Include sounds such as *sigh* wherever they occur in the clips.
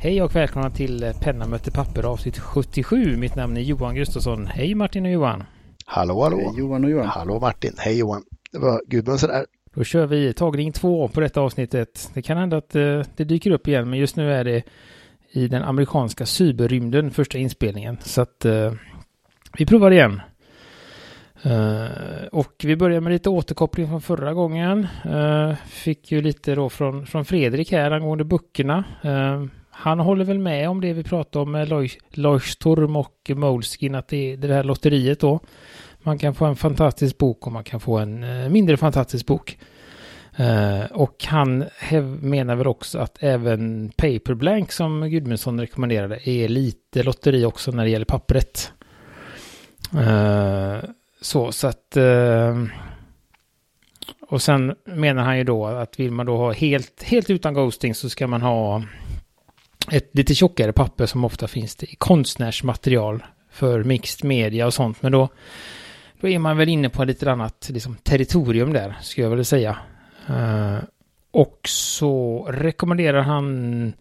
Hej och välkomna till Penna möter papper avsnitt 77. Mitt namn är Johan Gustafsson. Hej Martin och Johan. Hallå, hallå. Hej Johan och Johan. Hallå Martin. Hej Johan. Det var Gudmundsson där. Då kör vi tagning två på detta avsnittet. Det kan hända att uh, det dyker upp igen, men just nu är det i den amerikanska cyberrymden första inspelningen. Så att uh, vi provar igen. Uh, och vi börjar med lite återkoppling från förra gången. fick ju lite då från, från Fredrik här angående böckerna. Han håller väl med om det vi pratade om med Leuchtturm och Moleskin, att det är det här lotteriet då. Man kan få en fantastisk bok och man kan få en eh, mindre fantastisk bok. Eh, och han menar väl också att även Paperblank som Gudmundsson rekommenderade är lite lotteri också när det gäller pappret. Eh, så, så att... Och sen menar han ju då att vill man då ha helt, helt utan ghosting så ska man ha ett lite tjockare papper som ofta finns i konstnärsmaterial för mixed media och sånt. Men då, då är man väl inne på ett lite annat liksom, territorium där, skulle jag vilja säga. Uh, och så rekommenderar han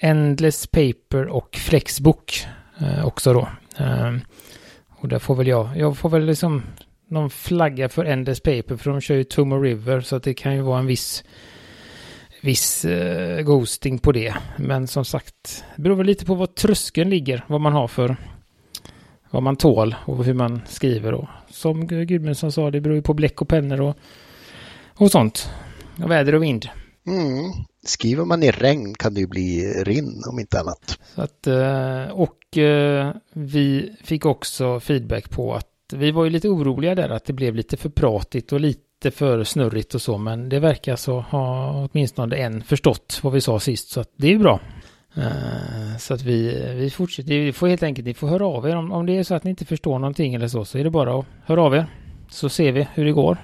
Endless Paper och Flexbook uh, också då. Uh, och där får väl jag, jag får väl liksom någon flagga för Endless Paper för de kör ju Tomo River så att det kan ju vara en viss viss eh, ghosting på det. Men som sagt, det beror väl lite på vad tröskeln ligger, vad man har för, vad man tål och hur man skriver. Och som Gudmundsson sa, det beror ju på bläck och pennor och, och sånt. Och väder och vind. Mm. Skriver man i regn kan det ju bli rinn om inte annat. Att, eh, och eh, vi fick också feedback på att vi var ju lite oroliga där att det blev lite för pratigt och lite lite för snurrigt och så, men det verkar så ha åtminstone en förstått vad vi sa sist, så att det är bra. Uh, så att vi, vi fortsätter, vi får helt enkelt, ni får höra av er om, om det är så att ni inte förstår någonting eller så, så är det bara att höra av er. Så ser vi hur det går.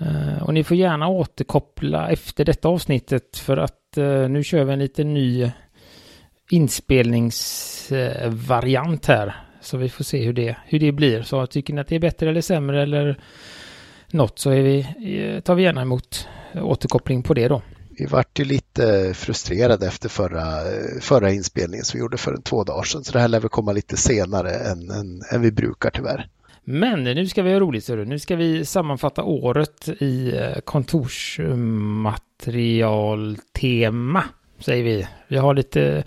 Uh, och ni får gärna återkoppla efter detta avsnittet för att uh, nu kör vi en liten ny inspelningsvariant här. Så vi får se hur det, hur det blir. Så tycker ni att det är bättre eller sämre eller något så vi, tar vi gärna emot återkoppling på det då. Vi vart ju lite frustrerade efter förra, förra inspelningen som vi gjorde för en två dagar sedan. Så det här lär väl komma lite senare än, än, än vi brukar tyvärr. Men nu ska vi ha roligt, så Nu ska vi sammanfatta året i eh, kontorsmaterialtema, säger vi. Vi har lite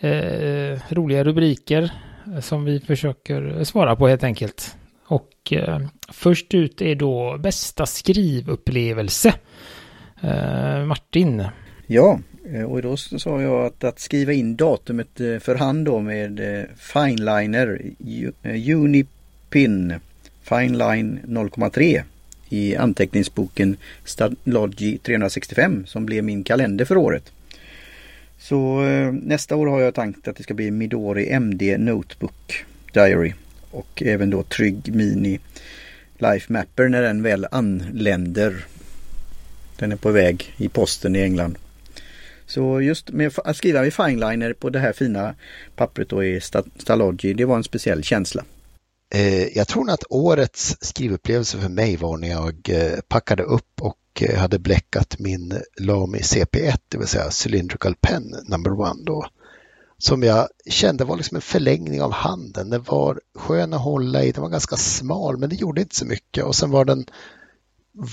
eh, roliga rubriker som vi försöker svara på helt enkelt. Och eh, först ut är då bästa skrivupplevelse. Eh, Martin. Ja, eh, och då sa jag att, att skriva in datumet eh, för hand då med eh, Fineliner Unipin Fineline 0,3 i anteckningsboken Stadlogy 365 som blev min kalender för året. Så nästa år har jag tänkt att det ska bli Midori MD Notebook Diary och även då Trygg Mini Life Mapper när den väl anländer. Den är på väg i posten i England. Så just med att skriva med fineliner på det här fina pappret då i Stalogy, det var en speciell känsla. Eh, jag tror att årets skrivupplevelse för mig var när jag eh, packade upp och eh, hade bläckat min Lamy CP1, det vill säga Cylindrical Pen number one då som jag kände var liksom en förlängning av handen. Den var skön att hålla i, den var ganska smal men det gjorde inte så mycket och sen var den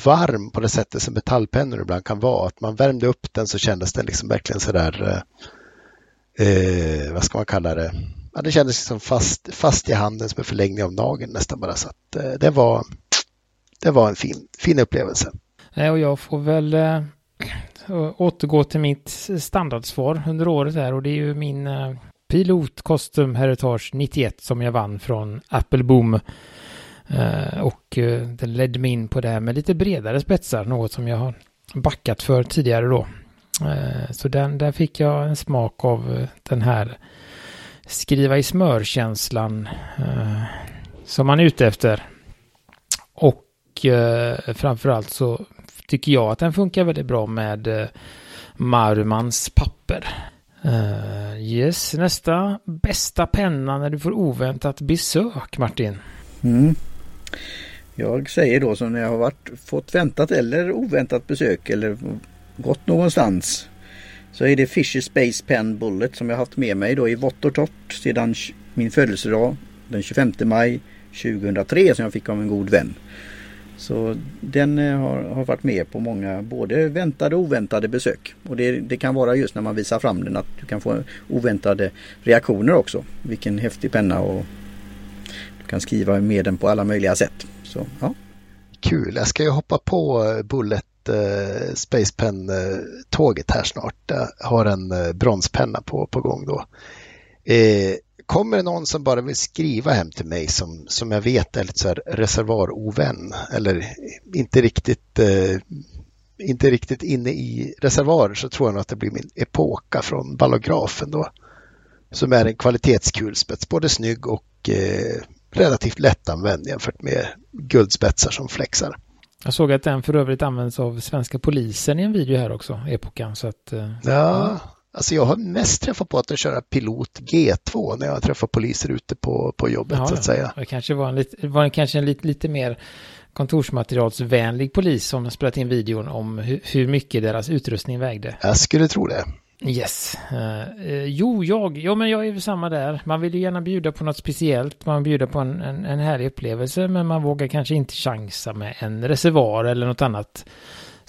varm på det sättet som metallpennor ibland kan vara. Att man värmde upp den så kändes den liksom verkligen sådär, eh, eh vad ska man kalla det, ja, det kändes liksom fast, fast i handen som en förlängning av nageln nästan bara. Så att, eh, det, var, det var en fin, fin upplevelse. Eh, och jag får väl eh, Eh, återgå till mitt standardsvar under året här och det är ju min eh, Pilot Custom Heritage 91 som jag vann från Apple Boom. Eh, och den ledde mig in på det här med lite bredare spetsar, något som jag har backat för tidigare då. Så den, där fick jag en smak av den här skriva i smörkänslan som man är ute efter. Och framförallt så tycker jag att den funkar väldigt bra med eh, Marumans papper. Uh, yes, nästa bästa penna när du får oväntat besök, Martin. Mm. Jag säger då som när jag har varit, fått väntat eller oväntat besök eller gått någonstans. så är det Fisher Space Pen Bullet som jag haft med mig då i vått och torrt sedan min födelsedag den 25 maj 2003 som jag fick av en god vän. Så den eh, har, har varit med på många både väntade och oväntade besök. Och det, det, kan vara just när man visar fram den att du kan få oväntade reaktioner också. Vilken häftig penna och du kan skriva med den på alla möjliga sätt. Så, ja. Kul, jag ska ju hoppa på eh, Bullet eh, Space Pen-tåget här snart. Jag har en bronspenna på, på gång då. Eh, kommer det någon som bara vill skriva hem till mig som, som jag vet är lite så här reservarovän eller inte riktigt, eh, inte riktigt inne i reservoarer så tror jag nog att det blir min Epoka från ballografen då. Som är en kvalitetskulspets, både snygg och eh, relativt lättanvänd jämfört med guldspetsar som flexar. Jag såg att den för övrigt används av svenska polisen i en video här också, Epokan. Så att, eh, ja, Alltså jag har mest träffat på att köra pilot G2 när jag träffar poliser ute på, på jobbet ja, så att säga. Det kanske var en, lite, var kanske en lite, lite mer kontorsmaterialsvänlig polis som spelat in videon om hur, hur mycket deras utrustning vägde. Jag skulle tro det. Yes. Uh, jo, jag, jo, men jag är väl samma där. Man vill ju gärna bjuda på något speciellt. Man bjuder på en, en, en härlig upplevelse, men man vågar kanske inte chansa med en reservoar eller något annat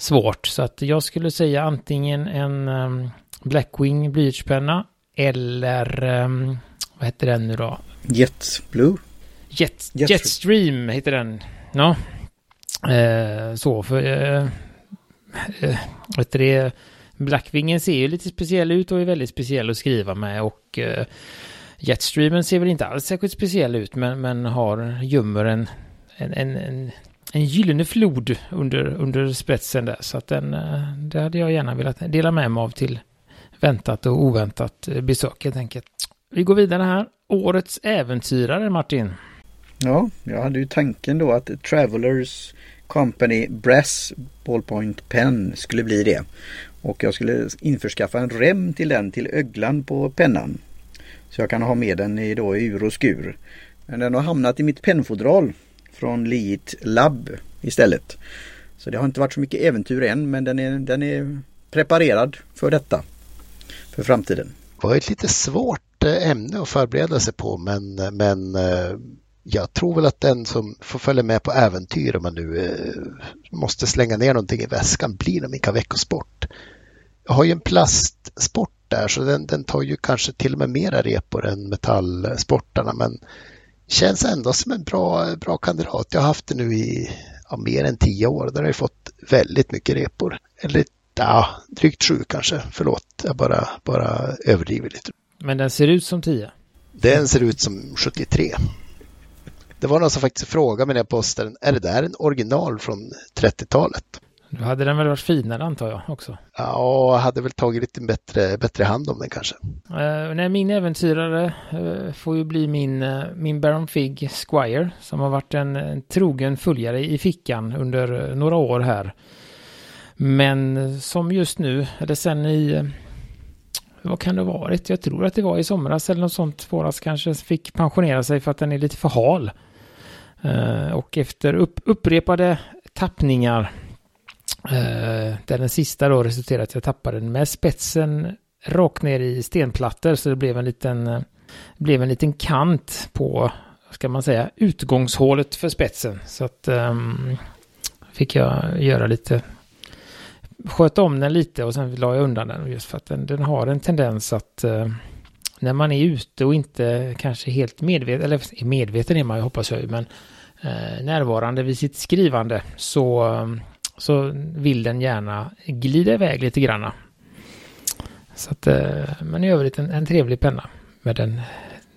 svårt. Så att jag skulle säga antingen en um, Blackwing blyertspenna eller um, vad heter den nu då? Jet Blue? Jet, Jet Jetstream heter den. Ja. Eh, så för... Eh, eh, vet du det? Blackwingen ser ju lite speciell ut och är väldigt speciell att skriva med och eh, Jetstreamen ser väl inte alls särskilt speciell ut men, men har gömmer en, en, en, en, en gyllene flod under, under spetsen där så att den, eh, det hade jag gärna velat dela med mig av till väntat och oväntat eh, besök helt enkelt. Vi går vidare här. Årets äventyrare Martin. Ja, jag hade ju tanken då att Travelers Company Brass Ballpoint Pen skulle bli det. Och jag skulle införskaffa en rem till den till öglan på pennan. Så jag kan ha med den i, då, i ur och skur. Men den har hamnat i mitt pennfodral från Leet Lab istället. Så det har inte varit så mycket äventyr än men den är, den är preparerad för detta för framtiden? Det var ett lite svårt eh, ämne att förbereda sig på men, men eh, jag tror väl att den som får följa med på äventyr om man nu eh, måste slänga ner någonting i väskan blir nog Mika Veckosport. Jag har ju en plastsport där så den, den tar ju kanske till och med mera repor än metallsportarna men känns ändå som en bra, bra kandidat. Jag har haft det nu i ja, mer än tio år. Där har jag fått väldigt mycket repor. Eller ja, drygt sju kanske. Förlåt, jag bara, bara överdriver lite. Men den ser ut som 10? Den ser ut som 73. Det var någon som faktiskt frågade mig när jag postade den, är det där en original från 30-talet? Då hade den väl varit finare antar jag också? Ja, hade väl tagit lite bättre, bättre hand om den kanske. Uh, nej, min äventyrare uh, får ju bli min, uh, min Baron Fig Squire som har varit en, en trogen följare i fickan under några år här. Men som just nu, eller sen i, vad kan det ha varit? Jag tror att det var i somras eller något sånt. Våras kanske fick pensionera sig för att den är lite för hal. Och efter upp, upprepade tappningar, Eh, där den sista då resulterade att jag tappade den med spetsen rakt ner i stenplattor så det blev en liten, eh, blev en liten kant på, ska man säga, utgångshålet för spetsen. Så att um, fick jag göra lite sköt om den lite och sen la jag undan den just för att den, den har en tendens att uh, när man är ute och inte kanske helt medveten, eller medveten är man ju hoppas jag men uh, närvarande vid sitt skrivande så, ehm, så vill den gärna glida iväg lite granna. Så att, eh, men i övrigt en, en trevlig penna med en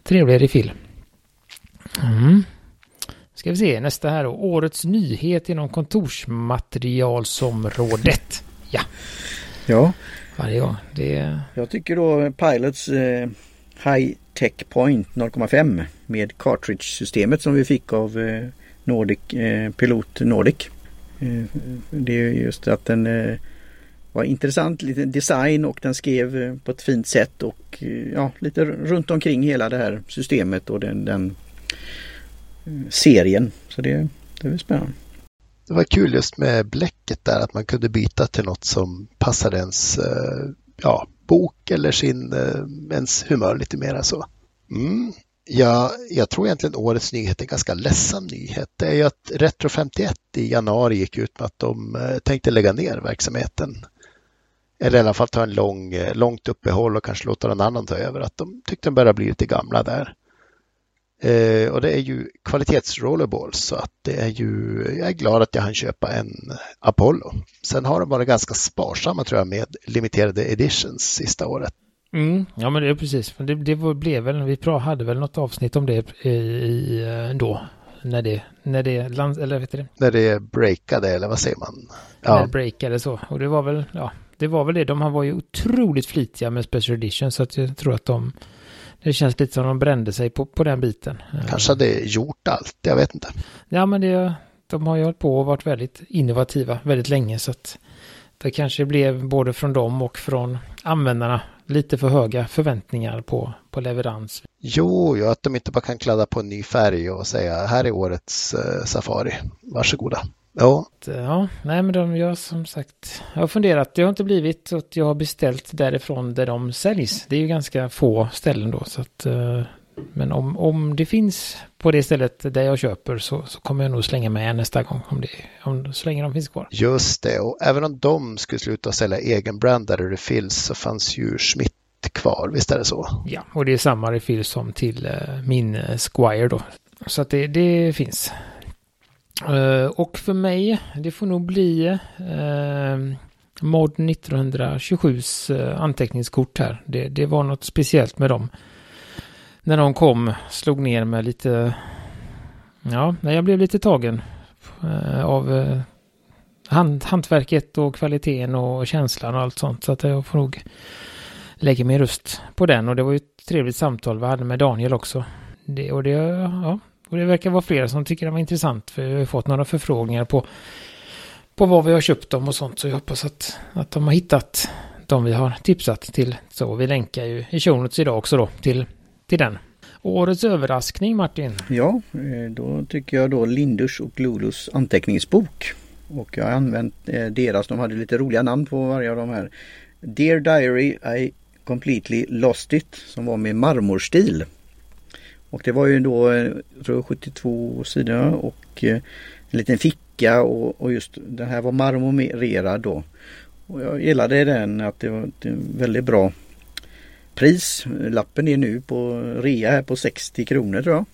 trevlig refill. Mm. Ska vi se, nästa här då. Årets nyhet inom kontorsmaterialsområdet. Ja. Ja. Varje gång. Det... Jag tycker då Pilots eh, High Tech Point 0,5 med cartridge-systemet som vi fick av eh, Nordic, eh, Pilot Nordic. Eh, det är just att den eh, var intressant, lite design och den skrev eh, på ett fint sätt och ja, lite runt omkring hela det här systemet och den, den serien. Så det, det är spännande det var kul just med bläcket där att man kunde byta till något som passade ens ja, bok eller sin, ens humör lite mera så. Mm. Ja, jag tror egentligen årets nyhet är en ganska ledsam nyhet. Det är ju att Retro 51 i januari gick ut med att de eh, tänkte lägga ner verksamheten. Eller i alla fall ta en lång, eh, långt uppehåll och kanske låta någon annan ta över. Att de tyckte de började bli lite gamla där. Eh, och det är ju kvalitetsrollerballs så att det är ju, jag är glad att jag hann köpa en Apollo. Sen har de varit ganska sparsamma tror jag med limiterade editions sista året. Mm, ja men det är precis, det, det blev väl, vi hade väl något avsnitt om det i, i eh, då, när det, när det, eller vet det? När det breakade eller vad säger man? Ja. När det breakade så, och det var väl, ja, det var väl det, de var ju otroligt flitiga med special edition så att jag tror att de det känns lite som de brände sig på, på den biten. Kanske hade gjort allt, jag vet inte. Ja, men det, de har ju hållit på och varit väldigt innovativa väldigt länge så att det kanske blev både från dem och från användarna lite för höga förväntningar på, på leverans. Jo, ja, att de inte bara kan kladda på en ny färg och säga här är årets eh, Safari, varsågoda. Ja. Ja, nej men de, jag som sagt, jag har funderat, det har inte blivit så att jag har beställt därifrån där de säljs. Det är ju ganska få ställen då så att, eh, men om, om det finns på det stället där jag köper så, så kommer jag nog slänga med nästa gång om det, om, så länge de finns kvar. Just det, och även om de skulle sluta sälja egenbrandade refills så fanns ju Schmidt kvar, visst är det så? Ja, och det är samma refill som till uh, min uh, Squire då. Så att det, det finns. Uh, och för mig, det får nog bli Mod 1927s uh, anteckningskort här. Det, det, var något speciellt med dem. När de kom, slog ner med lite... Ja, jag blev lite tagen eh, av eh, hand, hantverket och kvaliteten och känslan och allt sånt. Så att jag får nog lägga min röst på den. Och det var ju ett trevligt samtal vi hade med Daniel också. Det, och det, ja, och det verkar vara flera som tycker det var intressant. För vi har fått några förfrågningar på, på vad vi har köpt dem och sånt. Så jag hoppas att, att de har hittat de vi har tipsat till. Så vi länkar ju i show notes idag också då till, till den. Årets överraskning Martin. Ja, eh, då tycker jag då Lindus och Lolus anteckningsbok. Och jag har använt eh, deras, de hade lite roliga namn på varje av de här. Dear Diary I Completely Lost It som var med marmorstil. Och det var ju då eh, tror 72 sidor och eh, en liten ficka och, och just den här var marmorerad då. Och jag gillade den att det var väldigt bra pris. Lappen är nu på rea här på 60 kronor tror jag.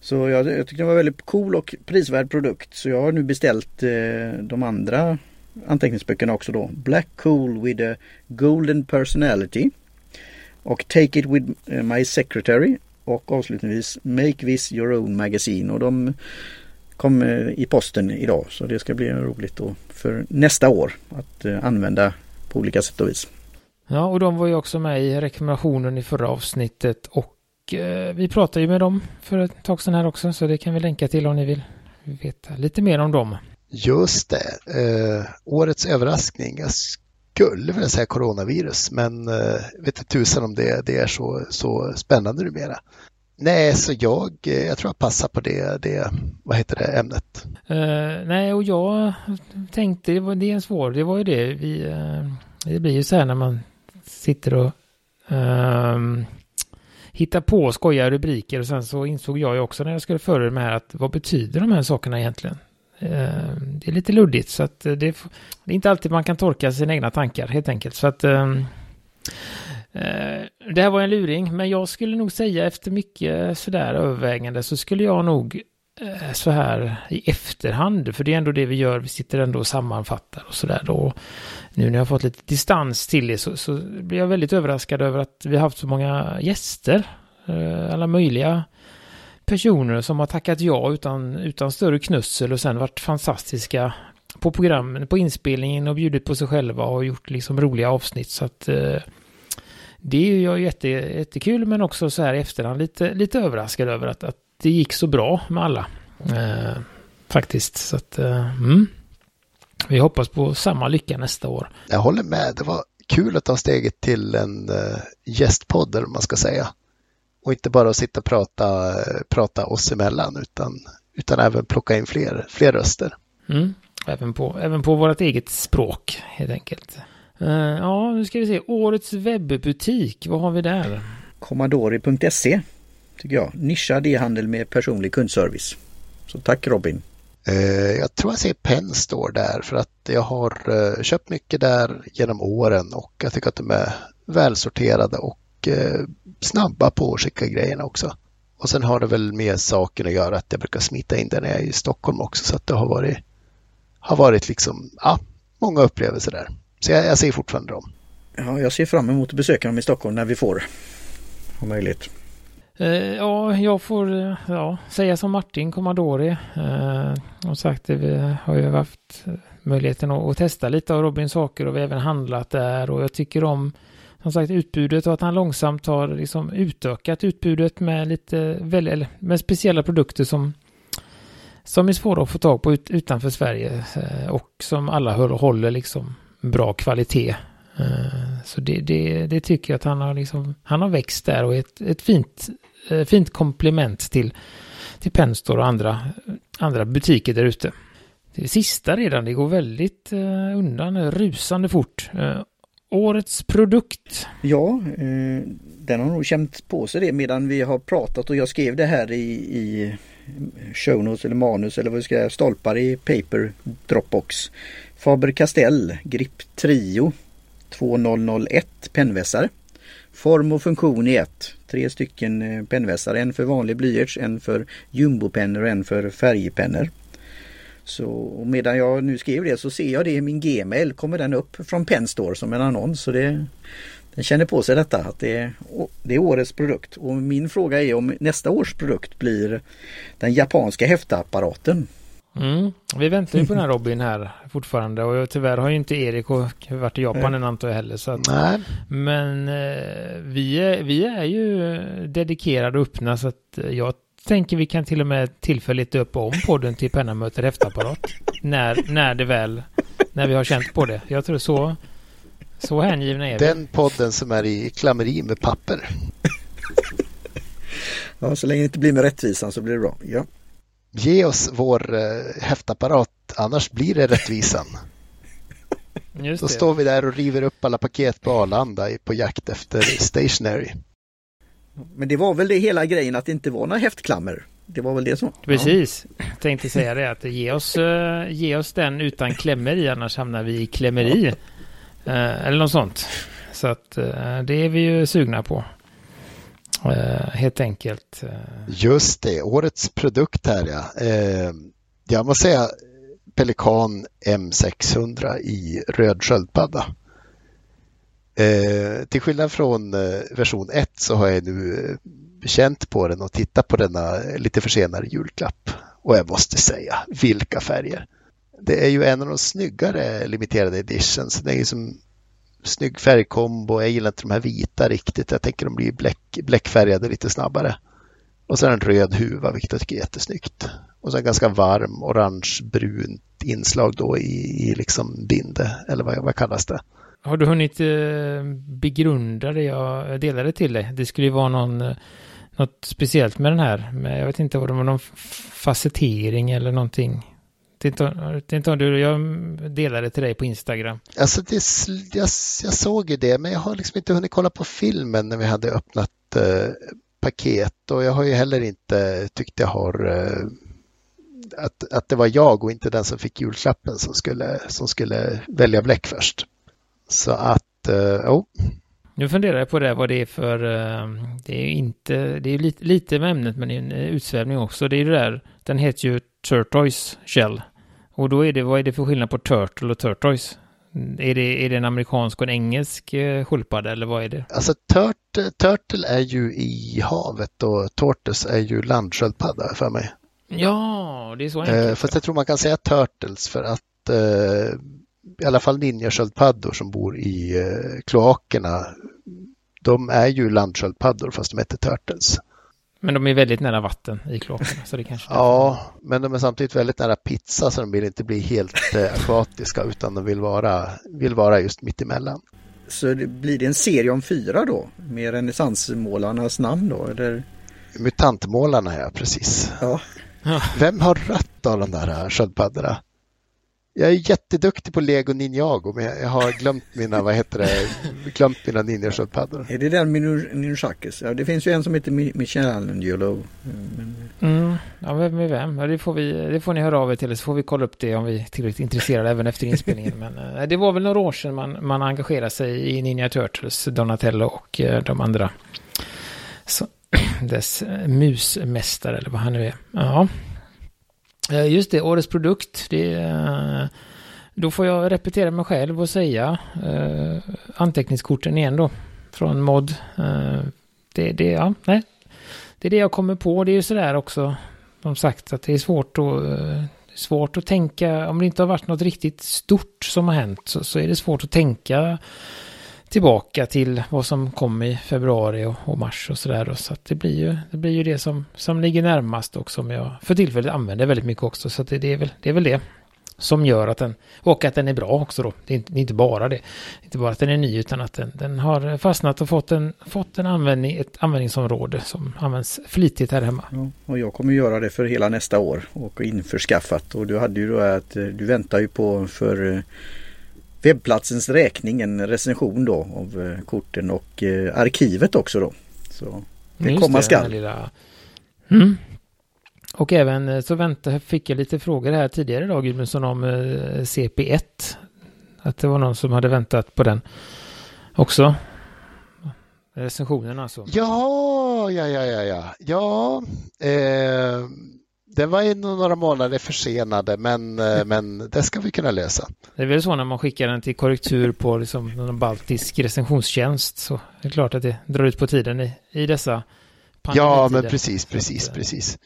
Så jag, jag tyckte det var väldigt cool och prisvärd produkt. Så jag har nu beställt eh, de andra anteckningsböckerna också då. Black Cool with a Golden Personality. Och Take It With eh, My Secretary och avslutningsvis Make This Your Own Magazine och de kom eh, i posten idag så det ska bli roligt då för nästa år att eh, använda på olika sätt och vis. Ja, och de var ju också med i rekommendationen i förra avsnittet och eh, vi pratade ju med dem för ett tag sedan här också så det kan vi länka till om ni vill veta lite mer om dem. Just det, eh, årets överraskning. Jag skulle vilja säga coronavirus, men eh, vet inte tusan om det, det är så, så spännande numera. Nej, så jag, eh, jag tror jag passar på det, det vad heter det, ämnet. Uh, nej, och jag tänkte, det, var, det är en svår, det var ju det, vi, uh, det blir ju så här när man sitter och um, hittar på skojiga rubriker och sen så insåg jag ju också när jag skulle föra med här att vad betyder de här sakerna egentligen? Uh, det är lite luddigt så att eh, det, det är inte alltid man kan torka sina egna tankar helt enkelt. Så att um, det här var en luring, men jag skulle nog säga efter mycket sådär övervägande så skulle jag nog Eh, så här i efterhand, för det är ändå det vi gör, vi sitter ändå och sammanfattar och sådär då. Nu när jag har fått lite distans till det så, så blir jag väldigt överraskad över att vi har haft så många gäster, eh, alla möjliga personer som har tackat ja utan, utan större knussel och sen varit fantastiska på programmen, på inspelningen och bjudit på sig själva och gjort liksom roliga avsnitt. Så att eh, det är ju jätte, jättekul men också så här i efterhand lite, lite överraskad över att, att det gick så bra med alla. Eh, faktiskt. Så att eh, mm. vi hoppas på samma lycka nästa år. Jag håller med. Det var kul att ta steget till en uh, gästpodd, eller man ska säga. Och inte bara att sitta och prata, prata oss emellan utan, utan även plocka in fler, fler röster. Mm. Även, på, även på vårt eget språk helt enkelt. Uh, ja, nu ska vi se. Årets webbutik, vad har vi där? Commodore.se tycker jag. Nischad e-handel med personlig kundservice. Så tack Robin. Uh, jag tror jag ser Penn står där för att jag har uh, köpt mycket där genom åren och jag tycker att de är välsorterade och snabba på att skicka grejerna också. Och sen har det väl med saken att göra att jag brukar smita in där när jag är i Stockholm också så att det har varit, har varit liksom, ja, många upplevelser där. Så jag, jag ser fortfarande dem. Ja, jag ser fram emot att besöka dem i Stockholm när vi får ha möjlighet. Eh, ja, jag får eh, ja, säga som Martin Commodore. Eh, som sagt, vi har ju haft möjligheten att, att, testa lite av Robins saker och vi har även handlat där och jag tycker om som sagt utbudet och att han långsamt har liksom utökat utbudet med lite eller med speciella produkter som som är svåra att få tag på ut, utanför Sverige eh, och som alla håller liksom bra kvalitet. Eh, så det, det, det, tycker jag att han har liksom, han har växt där och ett, ett fint, eh, fint komplement till, till Penstore och andra, andra butiker där ute. Det sista redan, det går väldigt eh, undan, rusande fort. Årets produkt. Ja, den har nog känt på sig det medan vi har pratat och jag skrev det här i, i show notes eller manus eller vad vi ska säga, stolpar i paper Dropbox. Faber Castell Grip Trio 2001 pennvässare. Form och funktion i ett. Tre stycken eh, pennvässare, en för vanlig blyerts, en för jumbopennor och en för färgpennor. Så medan jag nu skrev det så ser jag det i min Gmail kommer den upp från Penstore som en annons. Så det, den känner på sig detta att det, det är årets produkt. Och min fråga är om nästa års produkt blir den japanska häftapparaten. Mm. Vi väntar ju på den här Robin här fortfarande och tyvärr har ju inte Erik varit i Japan än antar jag heller. Så att, Nej. Men eh, vi, är, vi är ju dedikerade och öppna så att jag tänker vi kan till och med tillfälligt döpa om podden till Penna möter häftapparat. *laughs* när, när det väl, när vi har känt på det. Jag tror så, så hängivna är vi. Den podden som är i klammeri med papper. *laughs* ja, så länge det inte blir med rättvisan så blir det bra. Ja. Ge oss vår uh, häftapparat, annars blir det rättvisan. *laughs* Just Då det. står vi där och river upp alla paket på Arlanda på jakt efter stationary. Men det var väl det hela grejen att det inte var några häftklammer. Det var väl det som... Precis. Ja. Tänkte säga det att ge oss, uh, ge oss den utan klämmer i annars hamnar vi i klämmeri. Uh, eller något sånt. Så att det är vi ju sugna på. Eh, helt enkelt. Eh, Just det, årets produkt här ja. Eh, jag måste säga Pelikan M600 i röd sköldpadda. Eh, till skillnad från eh, version 1 så har jag nu eh, känt på den och tittat på denna lite försenade julklapp. Och jag måste säga, vilka färger! Det är ju en av de snyggare limiterade editions. Den är ju som snygg färgkombo. Jag gillar inte de här vita riktigt. Jag tänker de blir bläck, bläckfärgade lite snabbare. Och sen en röd huva, vilket jag tycker är jättesnyggt. Och sen ganska varm orange-brunt inslag då i, i liksom binde, eller vad, vad kallas det? Har du hunnit eh, begrunda det jag delade till dig? Det skulle ju vara någon, eh, något speciellt med den här. Men jag vet inte var det var, någon facettering eller någonting. Det är inte om du, jag delade till dig på Instagram. Alltså det, jag, jag såg ju det, men jag har liksom inte hunnit kolla på filmen när vi hade öppnat eh, paket och jag har ju heller inte tyckt jag har eh, att, att det var jag och inte den som fick julklappen som skulle, som skulle välja bläck först. Så att, uh, oh. Nu funderar jag på det, vad det är för, uh, det är inte, det är lite, lite med ämnet men det är en utsvävning också. Det är ju det där, den heter ju Turtoise Shell. Och då är det, vad är det för skillnad på Turtle och Turtoise? Är det, är det en amerikansk och en engelsk uh, sköldpadda eller vad är det? Alltså turt, Turtle är ju i havet och Tortoise är ju landsköldpadda för mig. Ja, det är så enkelt. Uh, fast jag tror man kan säga Turtles för att uh, i alla fall ninjasköldpaddor som bor i eh, kloakerna, de är ju landsköldpaddor fast de heter turtles. Men de är väldigt nära vatten i kloakerna. Så det kanske ja, men de är samtidigt väldigt nära pizza så de vill inte bli helt eh, akvatiska utan de vill vara, vill vara just mittemellan. Så det blir det en serie om fyra då? Med renässansmålarnas namn då? Eller? Mutantmålarna ja, precis. Ja. Vem har rött av de där sköldpaddorna? Jag är jätteduktig på Lego Ninjago men jag har glömt mina, vad heter det, glömt mina ninjasköldpaddor. Är det den Minusakis? Ja, det finns ju en som heter Michelangelo. Men... Mm, ja, vem är vem? Ja, det, får vi, det får ni höra av er till så får vi kolla upp det om vi är tillräckligt intresserade även efter inspelningen. Men äh, det var väl några år sedan man, man engagerade sig i Ninja Turtles, Donatello och äh, de andra. Så, *clears throat* dess äh, musmästare eller vad han nu är. Ja. Eh, just det, årets produkt. Det, eh, då får jag repetera mig själv och säga eh, anteckningskorten igen då. Från mod. Eh, det, det, ja, nej. det är det jag kommer på. Det är ju sådär också. Som sagt att det är svårt att, eh, svårt att tänka. Om det inte har varit något riktigt stort som har hänt så, så är det svårt att tänka tillbaka till vad som kom i februari och, och mars och sådär. Så att det blir ju det, blir ju det som, som ligger närmast och som jag för tillfället använder väldigt mycket också. Så det, det, är väl, det är väl det som gör att den, och att den är bra också då. Det är inte, det är inte bara det. Inte bara att den är ny utan att den, den har fastnat och fått en, fått en användning, ett användningsområde som används flitigt här hemma. Ja, och jag kommer göra det för hela nästa år och införskaffat. Och du hade ju då att eh, du väntar ju på för eh, webbplatsens räkning en recension då av eh, korten och eh, arkivet också då. Så det Just komma skall. Lilla... Mm. Och även eh, så vänta, fick jag lite frågor här tidigare idag Gudmundsson om CP1. Att det var någon som hade väntat på den också. Recensionen alltså. Ja, ja, ja, ja, ja. Ja, eh, det var några månader försenade men, eh, men det ska vi kunna lösa. Det är väl så när man skickar den till korrektur på liksom någon baltisk recensionstjänst så det är klart att det drar ut på tiden i, i dessa Ja, men precis, precis, eh, precis.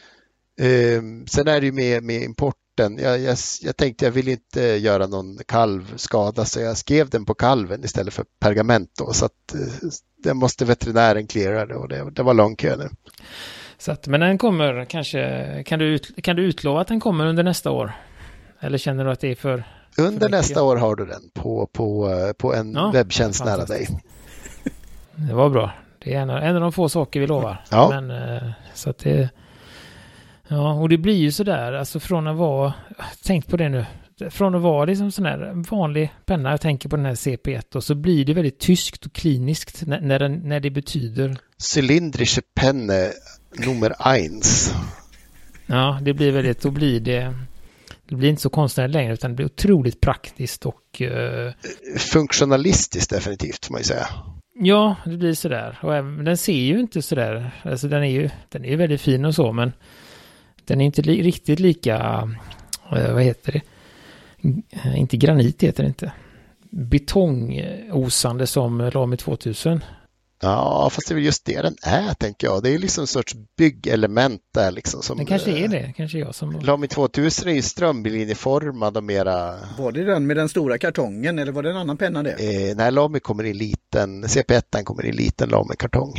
Um, sen är det ju med, med importen. Jag, jag, jag, tänkte jag vill inte göra någon kalvskada så jag skrev den på kalven istället för pergament då så att uh, det måste veterinären klara det och det, det var lång kö nu. Så att, men den kommer kanske, kan du, ut, kan du utlova att den kommer under nästa år? Eller känner du att det är för... Under för nästa år har du den på, på, på en ja, webbtjänst nära dig. Det var bra. Det är en, en av de få saker vi lovar. Ja. Men, eh, så att det... Ja, och det blir ju sådär, alltså från att vara... Tänk på det nu. Från att vara liksom sån här vanlig penna, jag tänker på den här CP1 och så blir det väldigt tyskt och kliniskt när, när, den, när det betyder... Cylindrische Penne nummer eins. Ja, det blir väldigt, då blir det, det blir inte så konstnärligt längre utan det blir otroligt praktiskt och... Uh, Funktionalistiskt definitivt får man ju säga. Ja, det blir sådär. Och även, den ser ju inte sådär, alltså den är ju, den är väldigt fin och så men den är inte li riktigt lika, uh, vad heter det? Uh, inte granit heter det inte. Betongosande som Lamy 2000. Ja, fast det är väl just det den är, tänker jag. Det är liksom en sorts byggelement där liksom. Som, det kanske är det, kanske jag som... Lamy 2000 är ju strömlinjeformad och mera... Var det den med den stora kartongen eller var det en annan penna det? Eh, nej, Lamy kommer i liten, CP1 kommer i liten Lamy-kartong.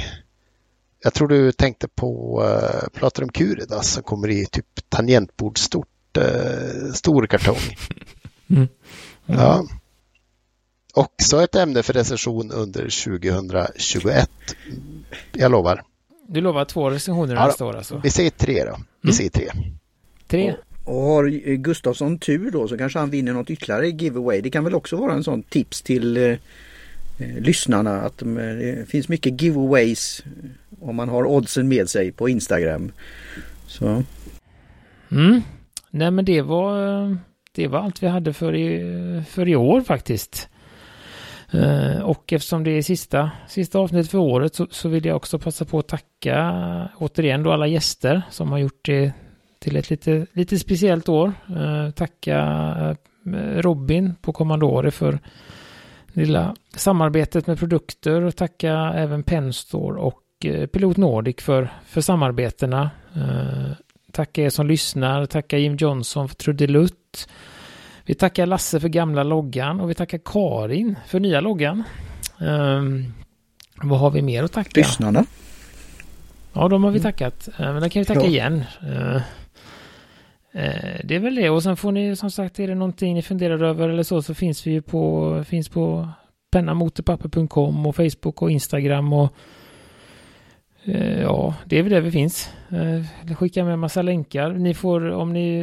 Jag tror du tänkte på uh, Platinum Curidas som kommer i typ tangentbordsstort, uh, stor kartong. Mm. *laughs* Mm. Ja. Också ett ämne för recension under 2021. Jag lovar. Du lovar två recensioner ja, nästa år alltså? Vi säger tre då. Vi mm. säger tre. Tre? Och, och har Gustafsson tur då så kanske han vinner något ytterligare giveaway. Det kan väl också vara en sån tips till eh, eh lyssnarna att eh, det finns mycket giveaways om man har oddsen med sig på Instagram. Så. Mm. Nej men det var, det var allt vi hade för i, för i år faktiskt. Eh, och eftersom det är sista, sista avsnittet för året så, så, vill jag också passa på att tacka återigen då alla gäster som har gjort det till ett lite, lite speciellt år. Eh, tacka eh, Robin på Commandore för lilla samarbetet med produkter och tacka även Penstore och eh, Pilot Nordic för, för samarbetena. tacka er som lyssnar, tacka Jim Johnson för Trudelutt. Vi tackar Lasse för gamla loggan och vi tackar Karin för nya loggan. Um, vad har vi mer att tacka? Lyssnarna. Ja, de har vi mm. tackat. Uh, men det kan vi tacka ja. igen. Uh, uh, det är väl det. Och sen får ni som sagt, är det någonting ni funderar över eller så, så finns vi ju på, finns på pennamotorpapper.com och Facebook och Instagram och Ja, det är väl det vi finns. Skicka med massa länkar. Ni får, om ni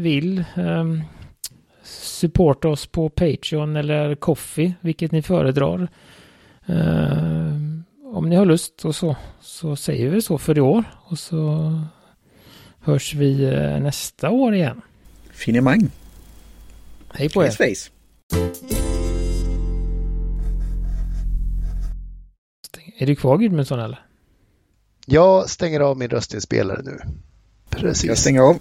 vill, ehm, supporta oss på Patreon eller Coffee, vilket ni föredrar. Uh, om ni har lust och så, så säger vi så för i år. Och så hörs vi uh, nästa år igen. Finemang. Hej på er. Face, face. Är du kvar Gudmundsson eller? Jag stänger av min röstinspelare nu. Precis. Jag stänger av.